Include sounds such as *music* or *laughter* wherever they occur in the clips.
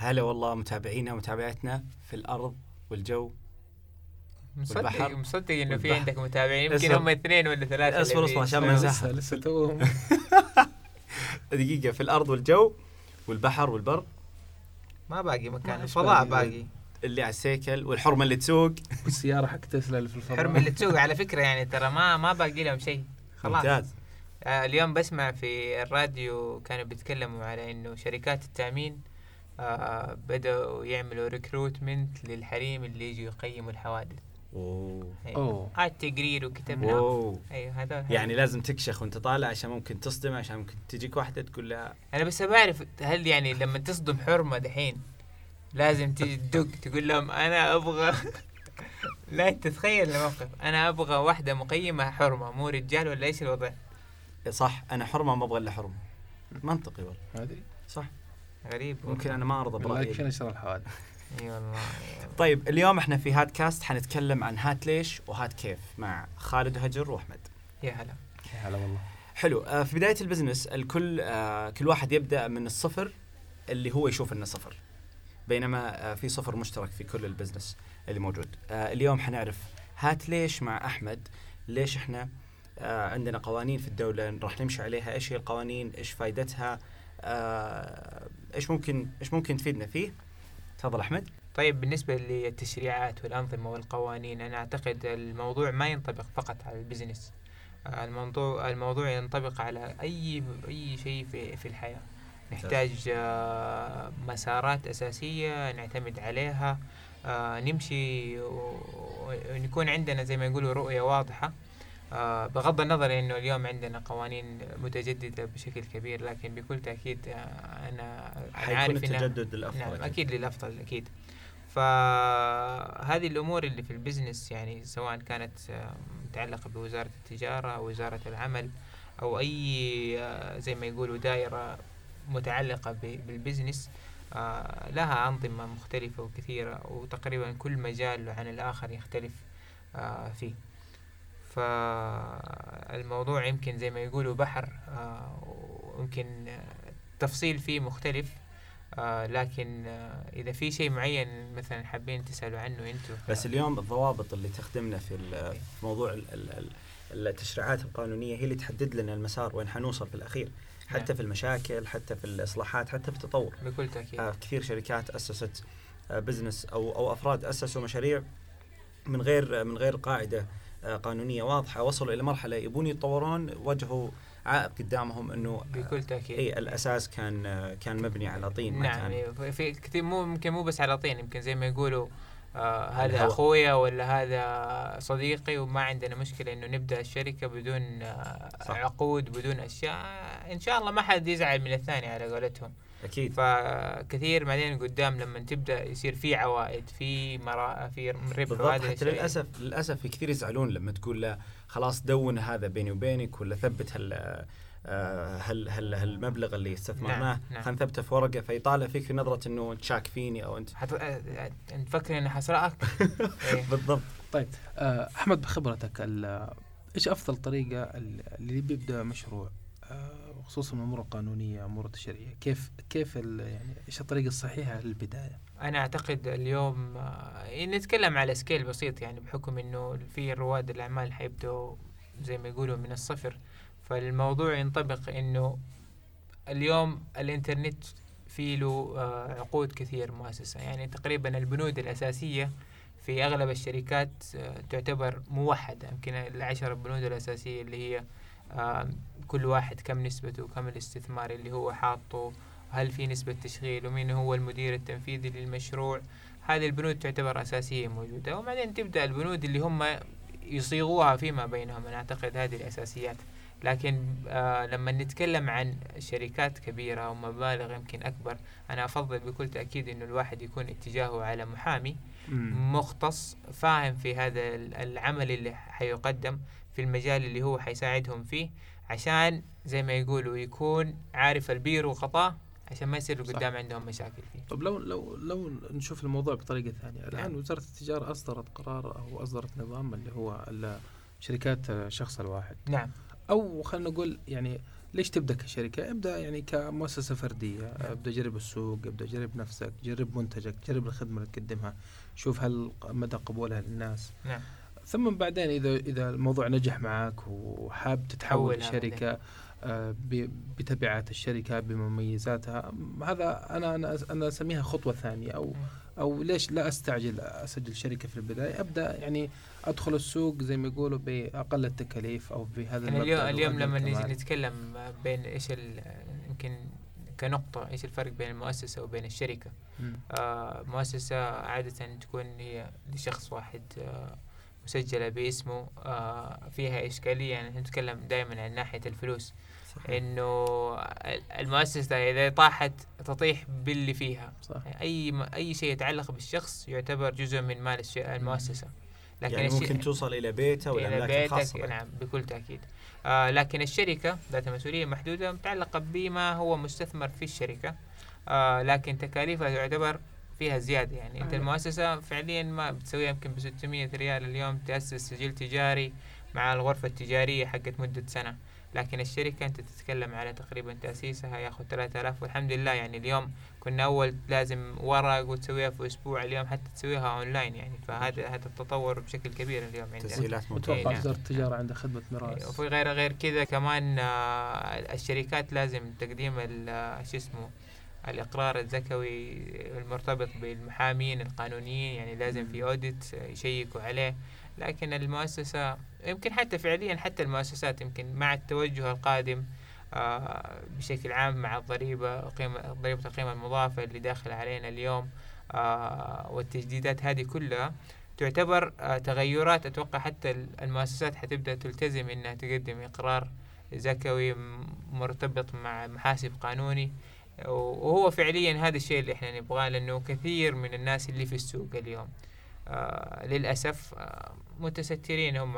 هلا والله متابعينا ومتابعتنا في الأرض والجو مصدق والبحر. مصدق إنه في. عندك متابعين. يمكن. هم اثنين ولا ثلاثة اصبر اصبر عشان ما لسه لسه توهم دقيقة في الأرض والجو والبحر والبر. ما باقي مكان. الفضاء باقي؟ اللي على السيكل والحرمة اللي تسوق. *laughs* والسيارة حق تسلا اللي في الفضاء. حرم اللي تسوق *laughs* على فكرة يعني ترى ما ما باقي لهم شيء. خلاص. ممتاز. آه اليوم بسمع في الراديو كانوا بيتكلموا على إنه شركات التأمين بدأوا يعملوا ريكروتمنت للحريم اللي يجوا يقيموا الحوادث. أوه. أيوة. أوه. آه التقرير وكتبنا أوه. أيوه هذول يعني لازم تكشخ وانت طالع عشان ممكن تصدم عشان ممكن تجيك واحدة تقول لها أنا بس بعرف هل يعني لما تصدم حرمة دحين لازم تيجي تدق تقول لهم أنا أبغى *laughs* لا انت تتخيل الموقف. أنا أبغى واحدة مقيمة حرمة مو رجال ولا إيش الوضع؟ صح أنا حرمة ما أبغى إلا حرمة. منطقي والله. هذه صح. غريب ممكن أنا ما أرضى برأيي. في نشر الحوادث. إي والله. طيب اليوم إحنا في هات كاست حنتكلم عن هات ليش وهات كيف مع خالد هجر وأحمد. يا هلا. يا هلا والله. حلو آه، في بداية ال business الكل آه، كل واحد يبدأ من الصفر اللي هو يشوف إنه صفر بينما آه، في صفر مشترك في كل ال business اللي موجود. آه، اليوم حنعرف هات ليش مع أحمد ليش إحنا آه، عندنا قوانين في الدولة راح نمشي عليها إيش هي القوانين إيش فائدتها آه، إيش ممكن إيش ممكن تفيدنا فيه؟ تفضل أحمد. طيب بالنسبة للتشريعات والأنظمة والقوانين أنا أعتقد الموضوع ما ينطبق فقط على البزنس. آه، الموضوع الموضوع ينطبق على أي أي شيء في في الحياة. نحتاج آه، مسارات أساسية نعتمد عليها. آه، نمشي ونكون عندنا زي ما يقولوا رؤية واضحة. آه، بغض النظر إنه اليوم عندنا قوانين متجددة بشكل كبير لكن بكل تأكيد آه، أنا أنا حيكون عارف التجدد الافضل نعم أكيد. أكيد للأفضل أكيد فهذه الأمور اللي في البزنس يعني سواء كانت آه، متعلقة بوزارة التجارة أو وزارة العمل أو أي آه، زي ما يقولوا دائرة متعلقة بالبزنس لها أنظمة مختلفة وكثيرة وتقريبا كل مجال عن الآخر يختلف فيه فالموضوع يمكن زي ما يقولوا بحر آه، ويمكن التفصيل فيه مختلف آه لكن آه إذا في شيء معين مثلا حابين تسألوا عنه أنتم بس اليوم الضوابط اللي تخدمنا في موضوع ال- ال- ال- التشريعات القانونية هي اللي تحدد لنا المسار وين حنوصل في الأخير حتى نعم. في المشاكل حتى في الإصلاحات حتى في التطور. بكل تأكيد. آه، كثير شركات أسست آه، بزنس أو أو أفراد أسسوا مشاريع من غير من غير قاعدة قانونية واضحة وصلوا إلى مرحلة يبون يتطورون واجهوا عائق قدامهم إنه بكل تأكيد إي الأساس كان آه، كان مبني على طين نعم كان في كثير مو يمكن مو بس على طين يمكن زي ما يقولوا آه هذا. أخويا ولا هذا صديقي وما عندنا مشكلة إنه نبدأ الشركة بدون آه. عقود بدون أشياء إن شاء الله ما حد يزعل من الثاني على قولتهم أكيد. فكثير بعدين قدام لما تبدأ يصير في عوائد في مرا في ربح بالضبط. حتى. للأسف للأسف في كثير يزعلون لما تقول له خلاص دون هذا بيني وبينك ولا ثبت هال آه، هال هال هالمبلغ اللي استثمرناه. نعم، نعم. خلينا نثبته في ورقة فيطالع فيك في نظرة إنه أنت شاك فيني أو أنت. حت... آه، انت فكر اني حسرقك. بالضبط. طيب آه، أحمد بخبرتك ال- إيش أفضل طريقة ال- اللي بيبدأ مشروع؟ آه، خصوصا الأمور القانونيه أمور التشريعيه كيف كيف يعني إيش الطريقة الصحيحة للبداية؟ أنا أعتقد اليوم آه، نتكلم على سكيل بسيط يعني بحكم إنه في رواد الأعمال حيبدوا زي ما يقولوا من الصفر. فالموضوع ينطبق إنه اليوم الإنترنت في له آه، عقود كثير مؤسسة. يعني تقريبا البنود الأساسية في أغلب الشركات آه، تعتبر موحدة. يمكن العشر البنود الأساسية اللي هي كل واحد كم نسبته وكم الاستثمار اللي هو حاطه هل في نسبة تشغيل ومين هو المدير التنفيذي للمشروع. هذه البنود تعتبر أساسية موجودة. وبعدين تبدأ البنود اللي هم يصيغوها فيما بينهم. أنا أعتقد هذه الأساسيات. لكن آه لما نتكلم عن شركات كبيرة ومبالغ يمكن أكبر أنا أفضل بكل تأكيد إنه الواحد يكون اتجاهه على محامي مختص فاهم في هذا ال- العمل اللي حيقدم. في المجال اللي هو حيساعدهم فيه عشان زي ما يقولوا يكون عارف البير وخطاه عشان ما يصير. قدام عندهم مشاكل فيه طب لو لو لو نشوف الموضوع بطريقة ثانية الآن نعم. وزارة التجارة أصدرت قرار أو أصدرت نظام اللي هو شركات الشخص الواحد نعم أو خلينا نقول يعني ليش تبدأ كشركة؟ ابدأ يعني كمؤسسة فردية، ابدأ جرب السوق، ابدأ جرب نفسك، جرب منتجك، جرب الخدمة اللي تقدمها، شوف هل مدى قبولها للناس. نعم ثم بعدين إذا إذا الموضوع نجح معك وحاب تتحول لشركه آه، بتبعات الشركة بمميزاتها هذا أنا أنا أنا أسميها خطوة ثانية أو أو ليش لا أستعجل أسجل شركة في البداية أبدأ يعني أدخل السوق زي ما يقولوا بأقل التكاليف أو بهذا يعني اليوم اليوم لما نجي. نتكلم بين إيش يمكن كنقطة إيش الفرق بين المؤسسة وبين الشركة. آه مؤسسة عادة تكون هي لشخص واحد آه مسجلة باسمه آه فيها إشكالية. يعني نتكلم دائما عن ناحية الفلوس. صحيح. إنه ال- المؤسسة إذا طاحت تطيح باللي فيها. صح. أي م- أي شيء يتعلق بالشخص يعتبر جزء من مال المؤسسة. لكن يعني ممكن توصل إلى بيته إلى والاملاك بيتك. نعم بكل تأكيد. آه لكن الشركة ذات مسؤولية محدودة متعلقة بما هو مستثمر في الشركة. آه لكن تكاليفها تعتبر فيها زيادة يعني. أنت آه. المؤسسة فعليا ما بتسويها يمكن ب 600 ريال اليوم تأسس سجل تجاري مع الغرفة التجارية حقت مدة سنة. لكن الشركة أنت تتكلم على تقريبا تأسيسها ياخذ 3000 والحمد لله يعني اليوم كنا أول لازم ورق وتسويها في أسبوع اليوم حتى تسويها أونلاين يعني. فهذا هذا التطور بشكل كبير اليوم عندنا. تسهيلات إيه، ممتازة. أتوقع نعم. وزارة التجاره عندها خدمة ميراث. وفي غير غير كذا كمان آه، الشركات لازم تقديم آه، شو اسمه الإقرار الزكوي المرتبط بالمحامين القانونيين يعني لازم في اوديت يشيكوا عليه. لكن المؤسسة يمكن حتى فعليا حتى المؤسسات يمكن مع التوجه القادم آه، بشكل عام مع الضريبة قيمة ضريبة القيمة المضافة اللي داخل علينا اليوم آه، والتجديدات هذه كلها تعتبر آه، تغيرات. أتوقع حتى ال- المؤسسات حتبدأ تلتزم إنها تقدم إقرار زكوي مرتبط مع محاسب قانوني. وهو فعليا هذا الشيء اللي إحنا نبغاه لأنه كثير من الناس اللي في السوق اليوم آه للأسف آه متسترين هم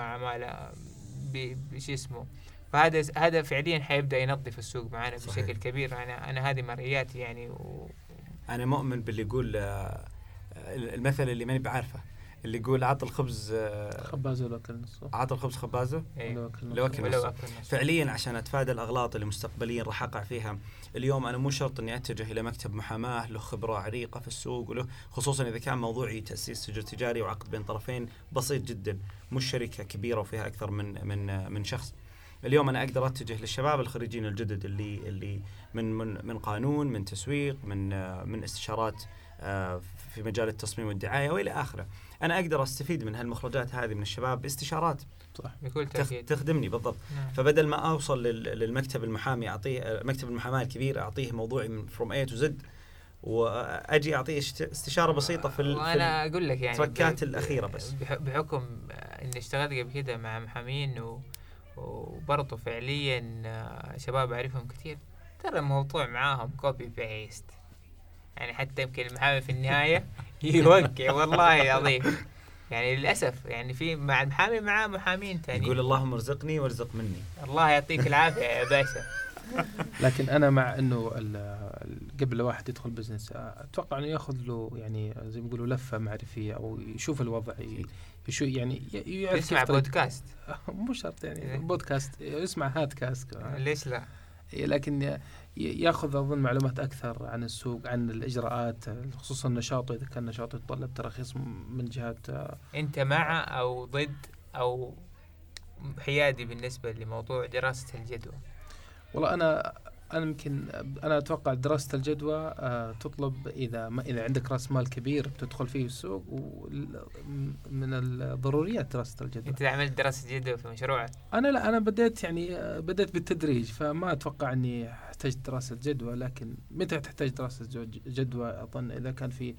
ب- بش اسمه. فهذا هذا فعليا حيبدأ ينظف السوق معنا صحيح. بشكل كبير. أنا أنا هذه مرئياتي يعني و... أنا مؤمن باللي يقول آه، المثل اللي ماني بعارفه اللي يقول عط الخبز آه، خبازة لو أكل نصه عط الخبز خبازة؟ إيه. لو أكل نصه. فعليا عشان أتفادى الأغلاط اللي مستقبليا راح أقع فيها. اليوم أنا مو شرط إني أتجه إلى مكتب محاماة له خبرة عريقة في السوق وله خصوصا إذا كان موضوعي تأسيس سجل تجاري وعقد بين طرفين بسيط جدا مش شركة كبيرة وفيها أكثر من من من شخص. اليوم أنا أقدر أتجه للشباب الخريجين الجدد اللي اللي من من من قانون من تسويق من آه، من استشارات آه، في مجال التصميم والدعاية وإلى آخره. أنا أقدر أستفيد من هالمخرجات هذه من الشباب باستشارات. صح. بكل تأكيد. تخدمني بالضبط. نعم. فبدل ما أوصل لل- للمكتب المحامي أعطيه مكتب المحاماة الكبير أعطيه موضوعي من from A to Z وأجي أعطيه استشارة بسيطة في, وأنا أقول لك يعني التكات الأخيرة بس. بح- بحكم إني اشتغلت قبل كده مع محامين و... وبرضه فعليا شباب أعرفهم كثير ترى الموضوع معاهم copy paste يعني حتى يمكن المحامي في النهاية *laughs* يوقع والله العظيم. يعني للأسف يعني في مع المحامي معاه محامين ثانيين يقول اللهم ارزقني وارزق مني. الله يعطيك العافية يا باشا *laughs* لكن أنا مع إنه قبل الواحد يدخل business أتوقع إنه يأخذ له يعني زي ما يقولوا لفة معرفية أو يشوف الوضع يشو يعني ي- يعرف يسمع بودكاست. *laughs* مو شرط إيه. يعني بودكاست يسمع هات كاست ليش لا؟ لكن ي- ياخذ أظن معلومات أكثر عن السوق عن الإجراءات خصوصا نشاطه اذا كان نشاطه يتطلب تراخيص من جهات أنت مع أو ضد أو حيادي بالنسبة لموضوع دراسة الجدوى؟ والله أنا أنا يمكن أنا أتوقع دراسة الجدوى آه، تطلب إذا ما إذا عندك رأس مال كبير بتدخل فيه السوق وال- من الضروريات دراسة الجدوى. أنت عملت دراسة جدوى في مشروعك أنا لا أنا بديت يعني آه، بديت بالتدريج فما أتوقع إني احتاج دراسة جدوى لكن متى تحتاج دراسة جدوى؟ أظن إذا كان في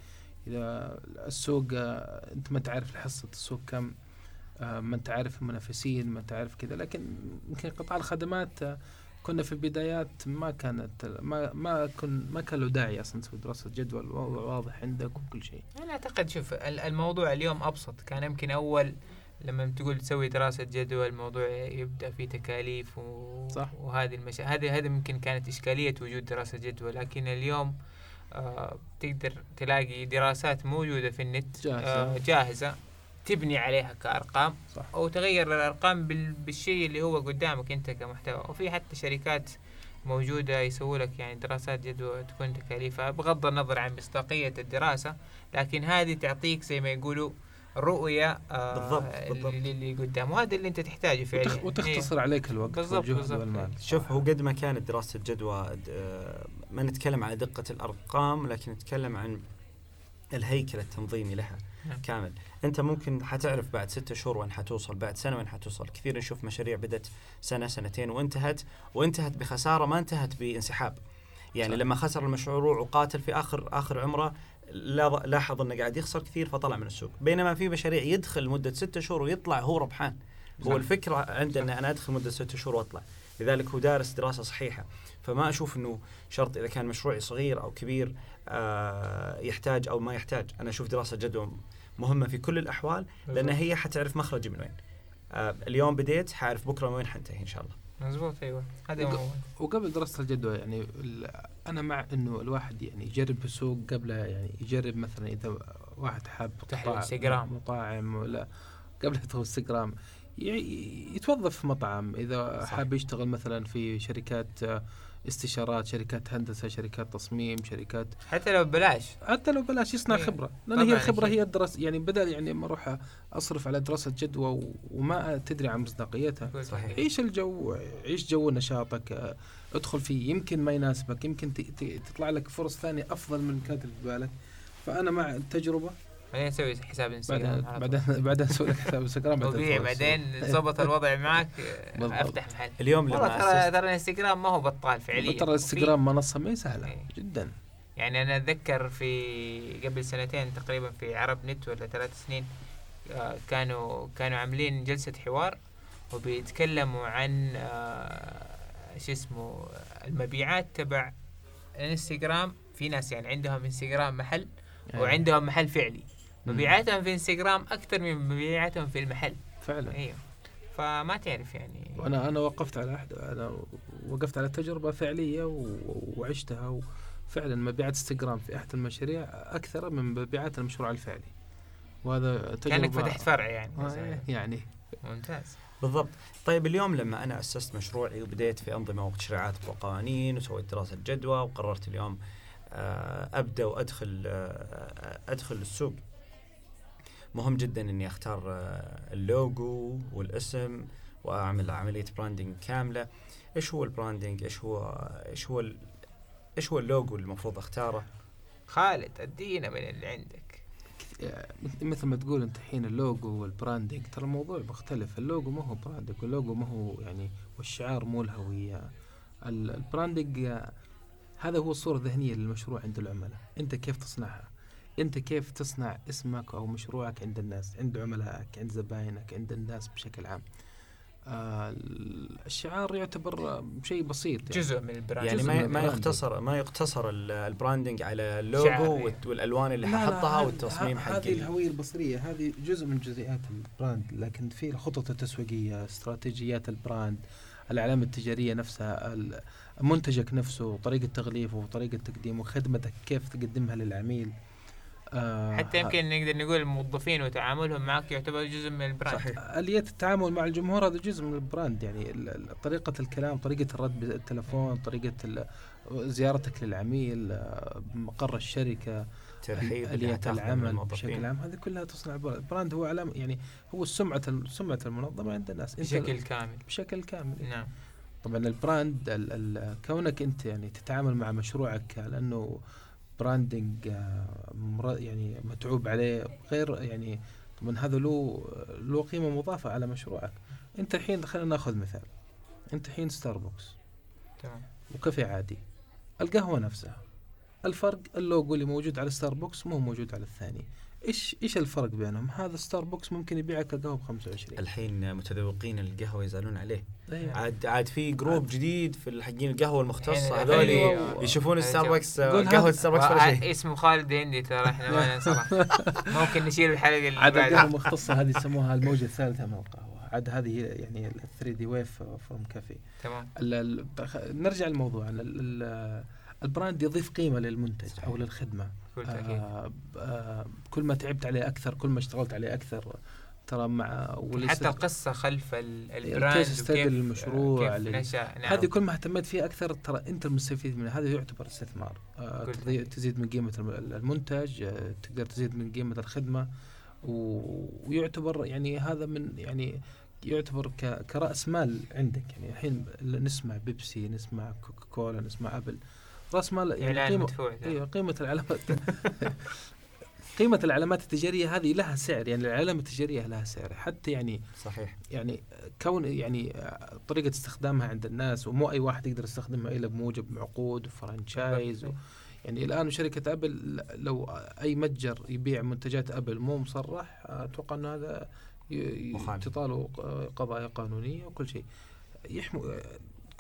إذا السوق آه، أنت ما تعرف حصه السوق كم ما انت عارف المنافسين ما انت عارف كذا لكن يمكن قطاع الخدمات كنا في البدايات ما كانت ما ما كن ما كان له داعي أصلا تسوي دراسة جدوى الوضع واضح عندك وكل شيء أنا أعتقد شوف ال- الموضوع اليوم أبسط كان يمكن أول لما تقول تسوي دراسة جدوى الموضوع يبدأ فيه تكاليف و... صح. وهذه المشا... هذه هذه ممكن كانت إشكالية وجود دراسة جدوى لكن اليوم آه تقدر تلاقي دراسات موجودة في النت جاهزة. آه جاهزة تبني عليها كأرقام صح. أو تغير الأرقام بال- بالشيء اللي هو قدامك أنت كمحتوى. وفي حتى شركات موجودة يسووا لك يعني دراسات جدوى تكون تكاليفها بغض النظر عن مصداقية الدراسة لكن هذه تعطيك زي ما يقولوا رؤية آه بالضبط، بالضبط. اللي اللي قدام. وهذا اللي أنت تحتاجه فعليا. وتخ- وتختصر عليك الوقت بالضبط، والجهد بالضبط. والمال. شوف هو قد ما كانت دراسة الجدوى د- آه، ما نتكلم على دقة الأرقام لكن نتكلم عن الهيكل التنظيمي لها نعم. كامل. أنت ممكن حتعرف بعد ستة شهور وين حتوصل بعد سنة وين حتوصل. كثير نشوف مشاريع بدت سنة سنتين وانتهت وانتهت بخسارة ما انتهت بانسحاب. يعني صح. لما خسر المشروع وقاتل في آخر آخر عمره لا- لاحظ إنه قاعد يخسر كثير فطلع من السوق. بينما في مشاريع يدخل مدة ستة شهور ويطلع هو ربحان. هو صح. الفكرة عندنا أنا أدخل مدة ستة شهور وأطلع. لذلك هو دارس دراسة صحيحة. فما أشوف أنه شرط إذا كان مشروعي صغير أو كبير آه يحتاج أو ما يحتاج. أنا أشوف دراسة جدوى مهمة في كل الأحوال لأن هي حتعرف مخرجي من وين. آه اليوم بديت حعرف بكرة من وين حنتهي إن شاء الله. مزبوط أيوه. هذا وق- وقبل دراسة الجدوى يعني ال- أنا مع إنه الواحد يعني يجرب السوق قبل يعني يجرب مثلا إذا واحد حاب فتح مطاعم- ولا قبل يدخل انستغرام يتوظف في مطعم. إذا صح. حاب يشتغل مثلا في شركات آه، استشارات شركات هندسة شركات تصميم شركات حتى لو ببلاش حتى لو بلاش يصنع إيه. لأن طبعاً هي الخبرة أكيد. هي الدراسة يعني بدل يعني ما أروح أصرف على دراسة جدوى وما تدري عن مصداقيتها صحيح. عيش الجو عيش جو نشاطك ادخل فيه يمكن ما يناسبك يمكن تطلع لك فرص ثانية أفضل من اللي كانت في بالك فأنا مع التجربة بعدين نسوي حساب انستغرام بعدين. بعدين بعدين أسوي لك حساب انستغرام تدخل بعدين ظبط الوضع معك آه،. أفتح محل اليوم والله ترى ترى الانستغرام ما هو بطال فعليا ترى الانستغرام منصة ما هي سهلة إيه. جدا يعني أنا أتذكر في قبل سنتين تقريبا في عرب نت ولا ثلاث سنين آه، كانوا كانوا عاملين جلسة حوار وبيتكلموا عن آه، شو اسمه المبيعات تبع الانستغرام في ناس يعني عندهم انستغرام محل يعني وعندهم محل فعلي. مبيعاتهم في انستغرام أكثر من مبيعاتهم في المحل. فعلا. أيوه فما تعرف يعني. وأنا أنا وقفت على أحد أنا وقفت على تجربة فعلية و- وعشتها وفعلا مبيعات انستغرام في أحد المشاريع أكثر من مبيعات المشروع الفعلي. وهذا تجربة كأنك فتحت فرع يعني. آه، يعني. ممتاز. بالضبط. طيب اليوم لما أنا أسست مشروعي وبديت في أنظمة وتشريعات وقوانين وسويت دراسة جدوى وقررت اليوم آه، أبدأ وأدخل آه، أدخل السوق مهم جدا إني أختار آه، اللوجو والاسم وأعمل عملية branding كاملة. إيش هو البراندنج إيش هو إيش هو إيش هو اللوجو اللي المفروض أختاره؟ خالد أدينا من اللي عندك. مثل ما تقول أنت الحين ال logo وال branding ترى الموضوع مختلف. اللوجو ما هو branding وال logo ما هو يعني والشعار مو الهوية. ال- ال branding آه، هذا هو الصورة الذهنية للمشروع عند العملاء. أنت كيف تصنعها؟ أنت كيف تصنع اسمك أو مشروعك عند الناس عند عملائك عند زباينك عند الناس بشكل عام؟ آه ال- الشعار يعتبر شيء بسيط يعني. جزء من ال brand يعني ما ما. يقتصر ما يقتصر ال- ال branding على اللوجو والألوان اللي ححطها هذه- والتصميم ه- حق هذه ال- الهوية البصرية هذه جزء من جزئيات ال brand لكن في الخطط التسويقية استراتيجيات ال brand العلامة التجارية نفسها منتجك نفسه طريقة تغليفه وطريقة تقديمه خدمتك كيف تقدمها للعميل. آه حتى يمكن نقدر نقول الموظفين وتعاملهم معك يعتبر جزء من ال brand. صحيح. آلية التعامل مع الجمهور هذا جزء من ال brand يعني طريقة الكلام طريقة الرد بالتلفون طريقة زيارتك للعميل آه، مقر الشركة ترحيب من العمل. بشكل عام هذه كلها تصنع brand ال brand هو علامة يعني هو سمعة سمعة المنظمة عند الناس. بشكل كامل. بشكل كامل. نعم. طبعا ال brand ال ال كونك انت يعني تتعامل مع مشروعك لأنه branding آه، يعني متعوب عليه. غير يعني طبعا هذا له له قيمة مضافة على مشروعك. أنت الحين خلينا نأخذ مثال. أنت الحين ستاربكس تمام. وكافي عادي. القهوة نفسها. الفرق اللوجو اللي موجود على ستاربكس مو موجود على الثاني. إيش إيش الفرق بينهم؟ هذا ستاربكس ممكن يبيعك القهوه ب 25 الحين متذوقين القهوة يزعلون عليه. أيوة. عاد عاد في group جديد في حقين القهوة المختصة. الحين- هذول أيوة. يشوفون هذا ستاربكس قول قهوة ستاربكس ولا وع- شيء. اسمه خالد هندي ترى إحنا ما ننصرف *laughs* ممكن نشيل الحلقة اللي عاد القهوة بعدها. المختصة هذه يسموها الموجة الثالثة من القهوة. عاد هذه هي يعني ال third wave from coffee تمام. نرجع ال- ال brand يضيف قيمة للمنتج صحيح. بكل تأكيد. آه آه كل ما تعبت عليه أكثر كل ما اشتغلت عليه أكثر ترى مع حتى القصة خلف ال- ال brand وكيف المشروع كيف نشأ. نعم. هذه كل ما اهتميت فيها أكثر ترى أنت المستفيد منه هذا يعتبر استثمار. آه. تزيد من قيمة الم- المنتج آه تقدر تزيد من قيمة الخدمة. ويعتبر يعني هذا من يعني يعتبر ك- كرأس مال عندك. يعني الحين نسمع بيبسي نسمع كوكا كولا نسمع أبل. راس مال يعني قيمه مدفوع. أيوه قيمة العلامات. *laughs* قيمة العلامات التجارية هذه لها سعر يعني العلامه التجارية لها سعر. حتى يعني صحيح. يعني كون يعني طريقة استخدامها عند الناس ومو أي واحد يقدر يستخدمها إلا بموجب عقود وفرنشايز و يعني الآن شركة أبل لو أي متجر يبيع منتجات أبل مو مصرح أتوقع أن هذا. تطاله قضايا قانونية وكل شيء. يحمو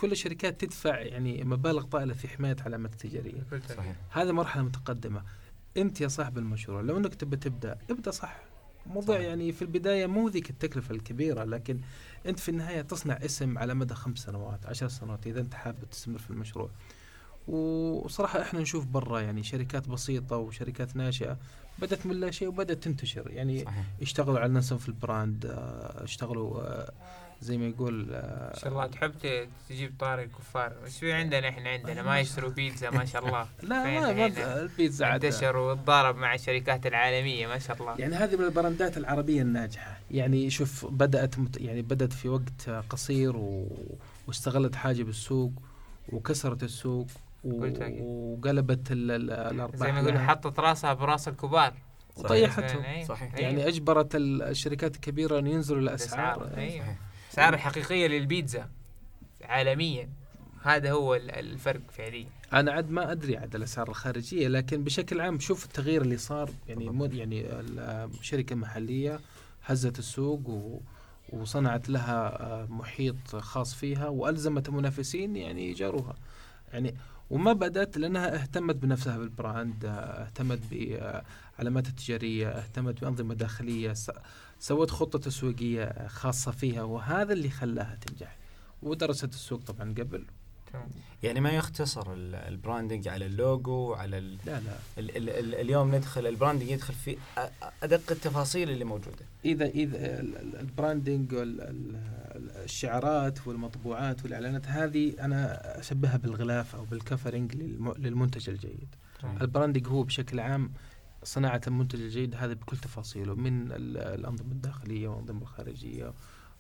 كل الشركات تدفع يعني مبالغ طائلة في حماية علامات تأكيد. صحيح. هذه مرحلة متقدمة. أنت يا صاحب المشروع لو أنك تبى تبدأ ابدأ صح. موضوع صحيح. يعني في البداية مو ذيك التكلفة الكبيرة لكن أنت في النهاية تصنع اسم على مدى خمس سنوات عشر سنوات إذا أنت حابب تستمر في المشروع. وصراحة إحنا نشوف برا يعني شركات بسيطة وشركات ناشئة بدأت من لا شيء وبدأت تنتشر. يعني صحيح. اشتغلوا على نفسهم في البراند آه، اشتغلوا آه، زي ما يقول آه، ما شاء الله تحب تجيب طاري الكفار إيش في عندنا إحنا؟ عندنا ما يشتروا بيتزا ما شاء الله. *laughs* لا ما, البيتزا عاد. انتشر وتضارب مع الشركات العالمية ما شاء الله. يعني هذه من البراندات العربية الناجحة. يعني شوف بدأت مت يعني بدأت في وقت قصير و... واستغلت حاجة بالسوق وكسرت السوق و... وقلبت ال... ال... الأرباح زي ما يقولوا لها. حطت راسها براس الكبار. وطيحتهم. صحيح. يعني أجبرت ال- الشركات الكبيرة أن ينزلوا الأسعار. الأسعار. الاسعار الحقيقية للبيتزا عالميا. هذا هو ال- الفرق فعليا. أنا عاد ما أدري عاد الأسعار الخارجية لكن بشكل عام شوف التغيير اللي صار يعني يعني الشركة محلية هزت السوق و... وصنعت لها آه، محيط خاص فيها وألزمت المنافسين يعني يجاروها. يعني وما بدأت لأنها اهتمت بنفسها بال brand آه، اهتمت بعلامات التجارية اهتمت بأنظمة داخلية سوت خطة تسويقية خاصة فيها وهذا اللي خلاها تنجح. ودرست السوق طبعا قبل. تمام. يعني ما يختصر ال- ال branding على اللوجو على ال لا لا. ال ال ال اليوم ندخل ال branding يدخل في أدق التفاصيل اللي موجودة. إذا إذا ال- ال- ال branding الشعارات والمطبوعات والإعلانات هذه أنا أشبهها بالغلاف أو بال covering للم- للمنتج الجيد. ال branding هو بشكل عام صناعة المنتج الجيد هذا بكل تفاصيله من ال- الأنظمة الداخلية والأنظمة الخارجية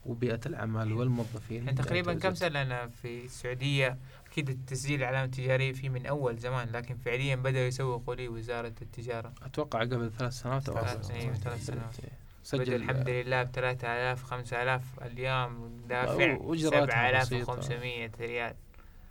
وبيئة العمل والموظفين. يعني تقريبا كم سنة أنا في السعودية؟ أكيد التسجيل العلامة التجارية فيه من أول زمان لكن فعليا بدأوا يسوقوا لي وزارة التجارة. أتوقع قبل ثلاث سنوات أو ثلاث. سنين، ثلاث سنوات. سجل بدأ الحمد لله ب 3000 5000 اليوم دافع وإجراءاتها 7500 ريال.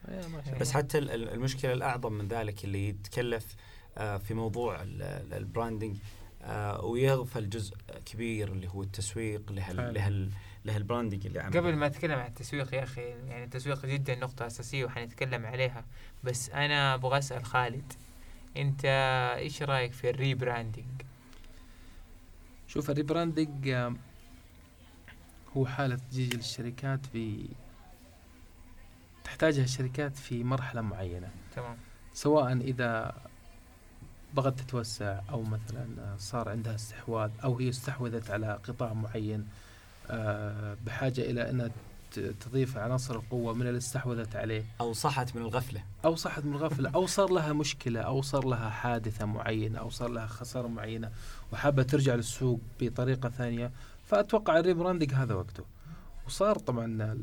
إيه، بس. حتى ال- ال- المشكلة الأعظم من ذلك اللي يتكلف آه، في موضوع ال- ال- ال branding آه، ويغفل جزء كبير اللي هو التسويق لهال فعلا. لهال لهال branding اللي عمله قبل ما أتكلم عن التسويق يا أخي يعني التسويق جدا نقطة أساسية وحنتكلم عليها بس أنا أبغى أسأل خالد أنت إيش رأيك في ال rebranding؟ شوف ال rebranding هو حالة تجي للشركات في تحتاجها الشركات في مرحلة معينة تمام سواء إذا بغت تتوسع أو مثلا صار عندها استحواذ أو هي استحوذت على قطاع معين آه، بحاجة إلى أنها ت- تضيف عناصر القوة من اللي استحوذت عليه. أو صحت من الغفلة. أو صحت من الغفلة أو صار لها مشكلة أو صار لها حادثة معينة أو صار لها خسارة معينة وحابة ترجع للسوق بطريقة ثانية. فأتوقع ال rebranding هذا وقته. وصار طبعا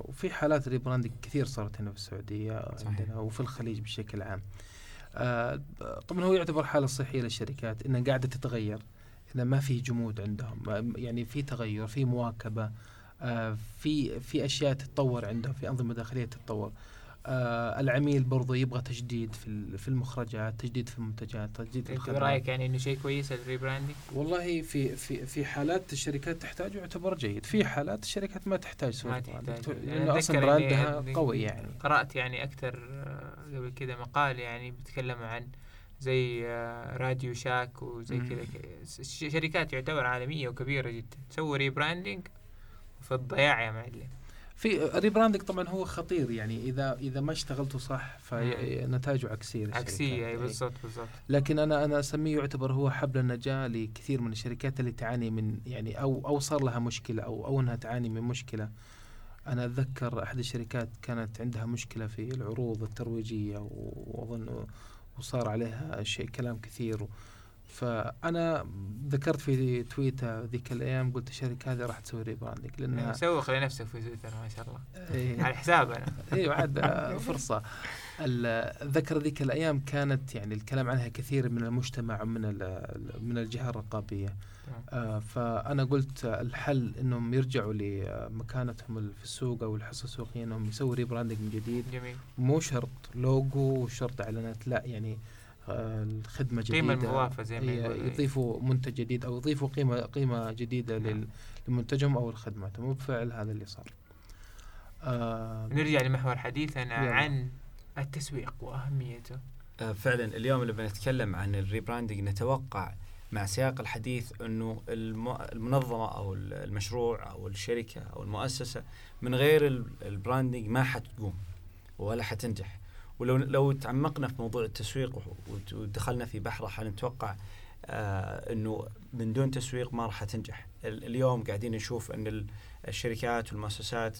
وفي حالات rebranding كثير صارت هنا في السعودية صحيح. عندنا وفي الخليج بشكل عام. آه، طبعا هو يعتبر حالة صحية للشركات إنها قاعدة تتغير انها ما في جمود عندهم يعني في تغير في مواكبة آه، في في أشياء تتطور عندهم في أنظمة داخلية تتطور. آه، العميل برضو يبغى تجديد في في المخرجات تجديد في المنتجات تجديد في الخدمات. رأيك يعني إنه شيء كويس ال rebranding؟ والله في في في حالات الشركات تحتاج يعتبر جيد. في حالات الشركات ما تحتاج ما سوى تحتاج. brand أنا لأنه أصلا brand ها قوي يعني. قرأت يعني أكثر آه، قبل كذا مقال يعني بيتكلم عن زي آه، Radio Shack وزي. كذا. شركات يعتبر عالمية وكبيرة جدا. سووا rebranding في الضياع يا معلم. في rebranding طبعا هو خطير يعني إذا إذا ما اشتغلته صح فنتائجه عكسية. عكسية أي إيه. بالضبط بالضبط لكن أنا أنا أسميه يعتبر هو حبل النجاة لكثير من الشركات اللي تعاني من يعني أو أو صار لها مشكلة أو أو إنها تعاني من مشكلة أنا أتذكر أحد الشركات كانت عندها مشكلة في العروض الترويجية وأظن وصار عليها شيء كلام كثير فأنا ذكرت في تويتر ذيك الأيام قلت الشركة هذه راح تسوي rebranding لانها سوق لنفسك في تويتر ما شاء الله. إيه. على حسابنا. أيوه عاد آه، فرصة. ال- ذكر ذيك الأيام كانت يعني الكلام عنها كثير من المجتمع ومن من الجهة الرقابية. آه، فأنا قلت الحل إنهم يرجعوا لمكانتهم في السوق أو الحصة السوقية إنهم يسووا rebranding من جديد. جميل. مو شرط لوجو وشرط إعلانات لا يعني آه، الخدمة جديدة. القيمه المضافه زي ما يقولوا. يضيفوا منتج جديد أو يضيفوا قيمة قيمة جديدة لل- لمنتجهم أو لخدماتهم وبالفعل هذا اللي صار. آه نرجع لمحور حديثنا يلا. عن التسويق وأهميته. آه، فعلا اليوم اللي بنتكلم عن الريبراندنج نتوقع مع سياق الحديث إنه الم- المنظمة أو ال- المشروع أو الشركة أو المؤسسة من غير ال- البراندنج ما حتقوم ولا حتنجح. ولو لو تعمقنا في موضوع التسويق ودخلنا في بحره حنتوقع آه إنه من دون تسويق ما راح تنجح؟ ال- اليوم قاعدين نشوف إن ال- الشركات والمؤسسات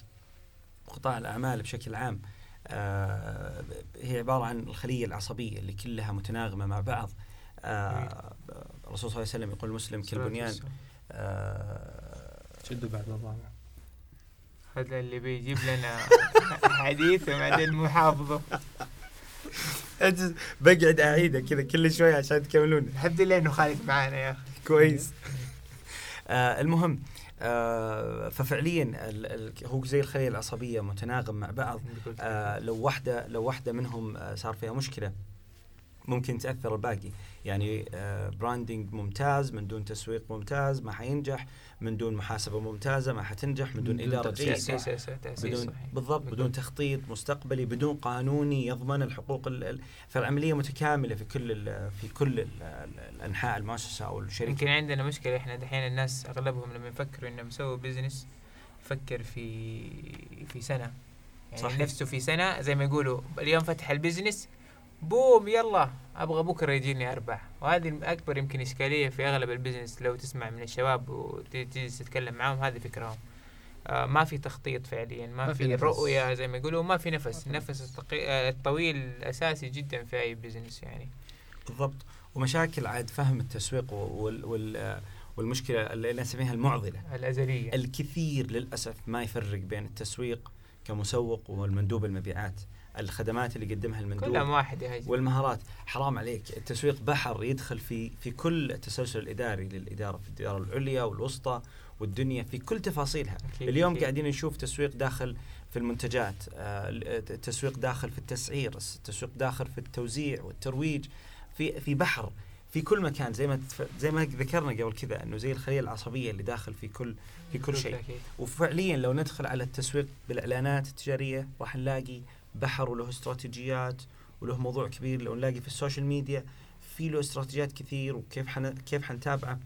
وقطاع الأعمال بشكل عام آه هي عبارة عن الخلية العصبية اللي كلها متناغمة مع بعض. آه الرسول صلى الله عليه وسلم يقول المسلم كالبنيان آه شدوا بعد بعض هذا اللي بيجيب لنا حديث وبعدين محافظة. بقعد أعيده كذا كل شوي عشان تكملون. الحمد لله إنه خالد معانا يا أخي. كويس. آه المهم آه ففعليا هو زي الخلية العصبية متناغم مع بعض. آه لو واحدة لو واحدة منهم آه صار فيها مشكلة ممكن تأثر الباقي. يعني آه branding ممتاز من دون تسويق ممتاز ما حينجح. من دون محاسبة ممتازة ما حتنجح. من دون إدارة تأسيس. جيدة. بدون صحيح. بالضبط بدون- بدون تخطيط مستقبلي بدون قانوني يضمن الحقوق ال- ال- فالعملية متكاملة في كل في كل الأنحاء المؤسسة أو الشركة. يمكن عندنا مشكلة. إحنا دحين الناس أغلبهم لما يفكروا إنهم يسووا business يفكر في في سنة. يعني صحيح. نفسه في سنة زي ما يقولوا اليوم فتح ال business بوم يلا. أبغى بكرة يجيني أرباح. وهذه أكبر يمكن إشكالية في أغلب ال business. لو تسمع من الشباب وتيجي تتكلم معاهم هذه فكرهم. آه ما في تخطيط فعليا. ما, ما في في نفس. رؤية زي ما يقولوا ما في نفس. النفس التقي... آه، الطويل أساسي جدا في أي business يعني. بالضبط. ومشاكل عاد فهم التسويق وال وال والمشكلة اللي نسميها المعضلة. الأزلية. الكثير للأسف ما يفرق بين التسويق كمسوق والمندوب المبيعات. الخدمات اللي يقدمها المندوب. كلهم واحد والمهارات. حرام عليك. التسويق بحر يدخل في في كل التسلسل الاداري للإدارة في الاداره العليا والوسطى والدنيا في كل تفاصيلها. أكيد اليوم أكيد. قاعدين نشوف تسويق داخل في المنتجات آه، التسويق داخل في التسعير التسويق داخل في التوزيع والترويج في في بحر في كل مكان. زي ما زي ما ذكرنا قبل كذا إنه زي الخلية العصبية اللي داخل في كل في كل شيء. وفعليا لو ندخل على التسويق بالإعلانات التجارية راح نلاقي بحر وله استراتيجيات وله موضوع كبير لو نلاقي في ال social media في له استراتيجيات كثير وكيف حن كيف حنتابعه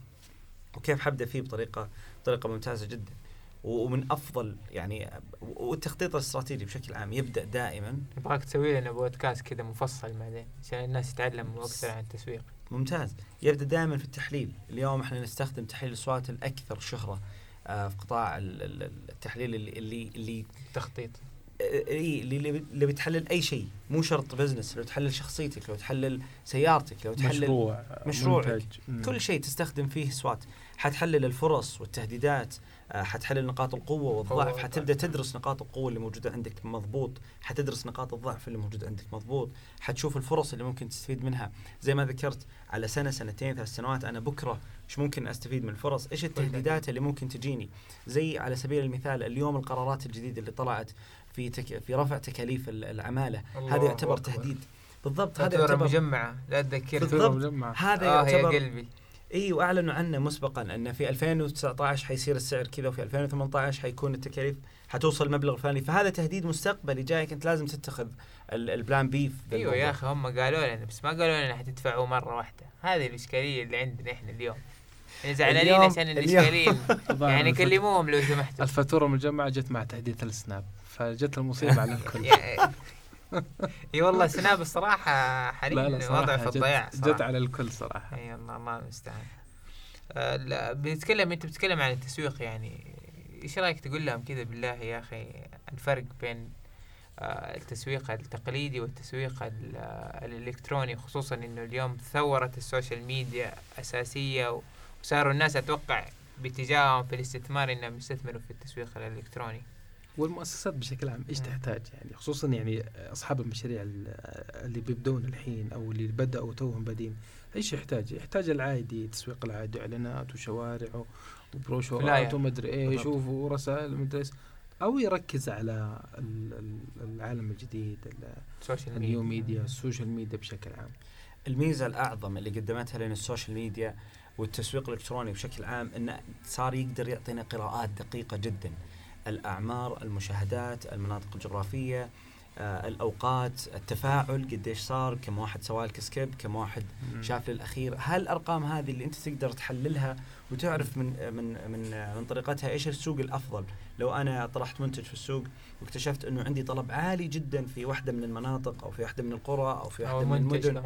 وكيف حبدأ فيه بطريقة بطريقة ممتازة جدا. ومن أفضل يعني والتخطيط الاستراتيجي بشكل عام يبدأ دائما. نبغاك تسوي لنا بودكاست كذا مفصل بعدين عشان الناس تتعلم أكثر عن التسويق. ممتاز. يبدأ دائما في التحليل. اليوم إحنا نستخدم تحليل ال SWOT الأكثر شهرة آه، في قطاع ال- ال- التحليل اللي اللي, اللي تخطيط. اي اللي اللي بتحلل أي شيء. مو شرط business لو تحلل شخصيتك لو تحلل سيارتك لو تحلل مشروع مشروعك. كل شيء تستخدم فيه SWOT حتحلل الفرص والتهديدات آه، حتحلل نقاط القوة والضعف. حتبدأ تدرس نقاط القوة اللي موجودة عندك مضبوط. حتدرس نقاط الضعف اللي موجودة عندك مضبوط. حتشوف الفرص اللي ممكن تستفيد منها. زي ما ذكرت على سنة سنتين ثلاث سنوات أنا بكرة إيش ممكن أستفيد من الفرص؟ إيش التهديدات اللي ممكن تجيني؟ زي على سبيل المثال اليوم القرارات الجديدة اللي طلعت. في تك... في رفع تكاليف ال- العمالة. الله هذا يعتبر أكبر. تهديد. بالضبط هذا يعتبر مجمعة. لا تذكرني بالضبط. هذا يا يعتبر قلبي. إي وأعلنوا عنه مسبقا أن في 2019 حيصير السعر كذا وفي 2018 حيكون التكاليف حتوصل المبلغ الفلاني فهذا تهديد مستقبلي. جايك أنت لازم تتخذ ال- ال plan B أيوه يا. أخي هم قالوا لنا بس ما قالوا لنا حتدفعوا مرة واحدة. هذه الإشكالية اللي عندنا إحنا اليوم. زعلانين عشان طبعاً *laughs* يعني كلموهم لو سمحتوا. الفاتورة المجمعه جت مع تحديث السناب فجت المصيبة على الكل. *laughs* يعني- *laughs* إي والله سناب الصراحة حاليا وضع في الضياع جت. على الكل صراحة. إي الله الله المستعان آه، لا بنتكلم أنت بتتكلم عن التسويق يعني. إيش رأيك تقول لهم كذا بالله يا أخي الفرق بين آه، التسويق التقليدي والتسويق ال- آه، الإلكتروني خصوصا إنه اليوم ثورت ال social media أساسية وصاروا الناس أتوقع باتجاههم في الاستثمار إنهم يستثمروا في التسويق الإلكتروني والمؤسسات بشكل عام إيش مم. تحتاج يعني خصوصا يعني أصحاب المشاريع ال- اللي بيبدون الحين أو اللي بدأوا توهم بادين إيش يحتاج؟ يحتاج العادي تسويق العادي إعلانات وشوارع وبروشورات. ومدري إيش. ورسائل مدري إيش أو يركز على ال- ال- العالم الجديد ال- ال social media ال social media بشكل عام الميزة الأعظم اللي قدمتها لنا ال social media والتسويق الإلكتروني بشكل عام انه صار يقدر يعطينا قراءات دقيقة جدا الأعمار المشاهدات المناطق الجغرافية آه، الأوقات التفاعل قديش صار كم واحد سوى لك سكيب كم واحد شاف للأخير هالأرقام هذه اللي أنت تقدر تحللها وتعرف من من من من طريقتها إيش السوق الأفضل لو أنا طرحت منتج في السوق واكتشفت إنه عندي طلب عالي جدا في واحدة من المناطق أو في واحدة من القرى أو في واحدة من المدن.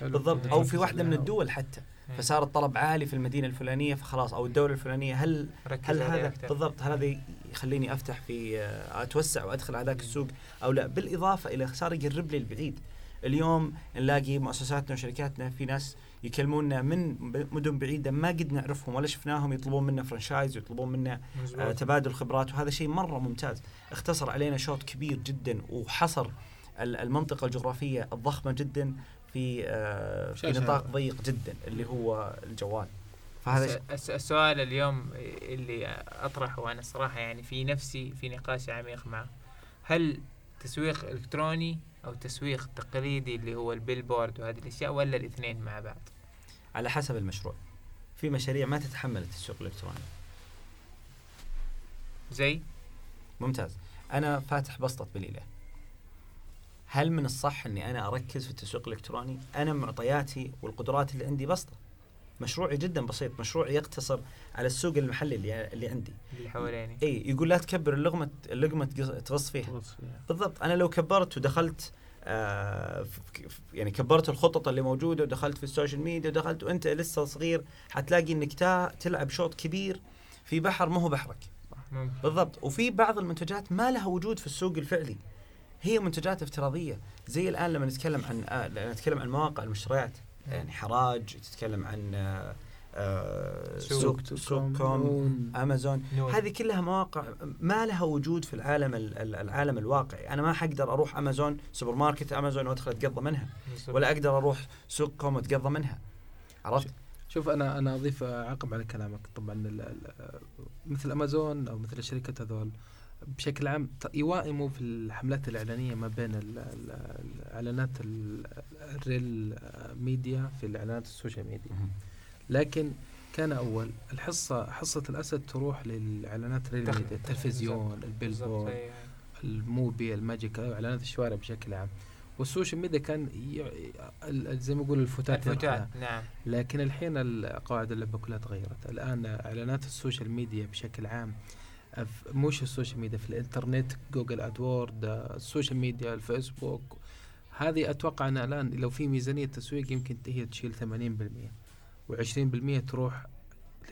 بالضبط مم. أو في واحدة من. الدول حتى. فصار الطلب عالي في المدينة الفلانية فخلاص أو الدولة الفلانية هل هل هذا. بالضبط هل هذا يخليني أفتح في آه، أتوسع وأدخل على ذاك السوق أو لا؟ بالإضافة إلى صار يقرب لي البعيد. اليوم نلاقي مؤسساتنا وشركاتنا في ناس يكلمونا من مدن بعيدة ما قد نعرفهم ولا شفناهم يطلبون منا فرانشايز ويطلبون منا. آه، تبادل خبرات وهذا شيء مرة ممتاز. اختصر علينا شوط كبير جدا وحصر ال- المنطقة الجغرافية الضخمة جدا. في آه، في. نطاق ضيق جدا اللي هو الجوال. فهذا السؤال اليوم اللي أطرحه وأنا الصراحه يعني في نفسي في نقاش عميق معه. هل تسويق إلكتروني أو تسويق تقليدي اللي هو البيلبورد وهذه الأشياء ولا الاثنين مع بعض؟ على حسب المشروع. في مشاريع ما تتحمل التسويق الإلكتروني. زي؟ ممتاز. أنا فاتح بسطة بليلة. هل من الصح إني أنا أركز في التسويق الإلكتروني؟ أنا معطياتي والقدرات اللي عندي بسطة. مشروعي جدا بسيط. مشروعي يقتصر على السوق المحلي اللي, اللي عندي. اللي حواليني. إي يقول لا تكبر اللقمة اللقمة تغص فيها. فيها. بالضبط. أنا لو كبرت ودخلت آه يعني كبرت الخطط اللي موجودة ودخلت في ال social media ودخلت وأنت لسه صغير حتلاقي إنك تلعب شوط كبير في بحر ما هو بحرك. بالضبط. وفي بعض المنتجات ما لها وجود في السوق الفعلي. هي منتجات افتراضية. زي الآن لما نتكلم عن آه نتكلم عن مواقع المشتريات يعني حراج تتكلم عن آه آه سوق سوق كوم. أمازون. هذه كلها مواقع ما لها وجود في العالم ال- ال- العالم الواقعي. أنا ما حقدر أروح أمازون سوبر ماركت أمازون وأدخل أتقضى منها. ولا أقدر أروح سوق كوم وأتقضى منها. عرفت؟ شوف أنا أنا أضيف عقب على كلامك. طبعا مثل أمازون أو مثل الشركات هذول بشكل عام يوائموا في الحملات الإعلانية ما بين ال- ال- الإعلانات ال- ال real media في الإعلانات ال social media. لكن كان أول الحصة حصة الأسد تروح للإعلانات ال real media التلفزيون ال billboard أي- ال mupi ال magic إعلانات الشوارع بشكل عام. وال social media كان زي ما يقول الفتات. الفتات نعم. لكن الحين ال- قواعد اللعبة كلها تغيرت. الآن إعلانات ال social media بشكل عام مش ال social media في الإنترنت Google AdWord آه، ال social media الفيسبوك. هذه أتوقع أن الآن لو في ميزانية تسويق يمكن هي تشيل 80% و20% تروح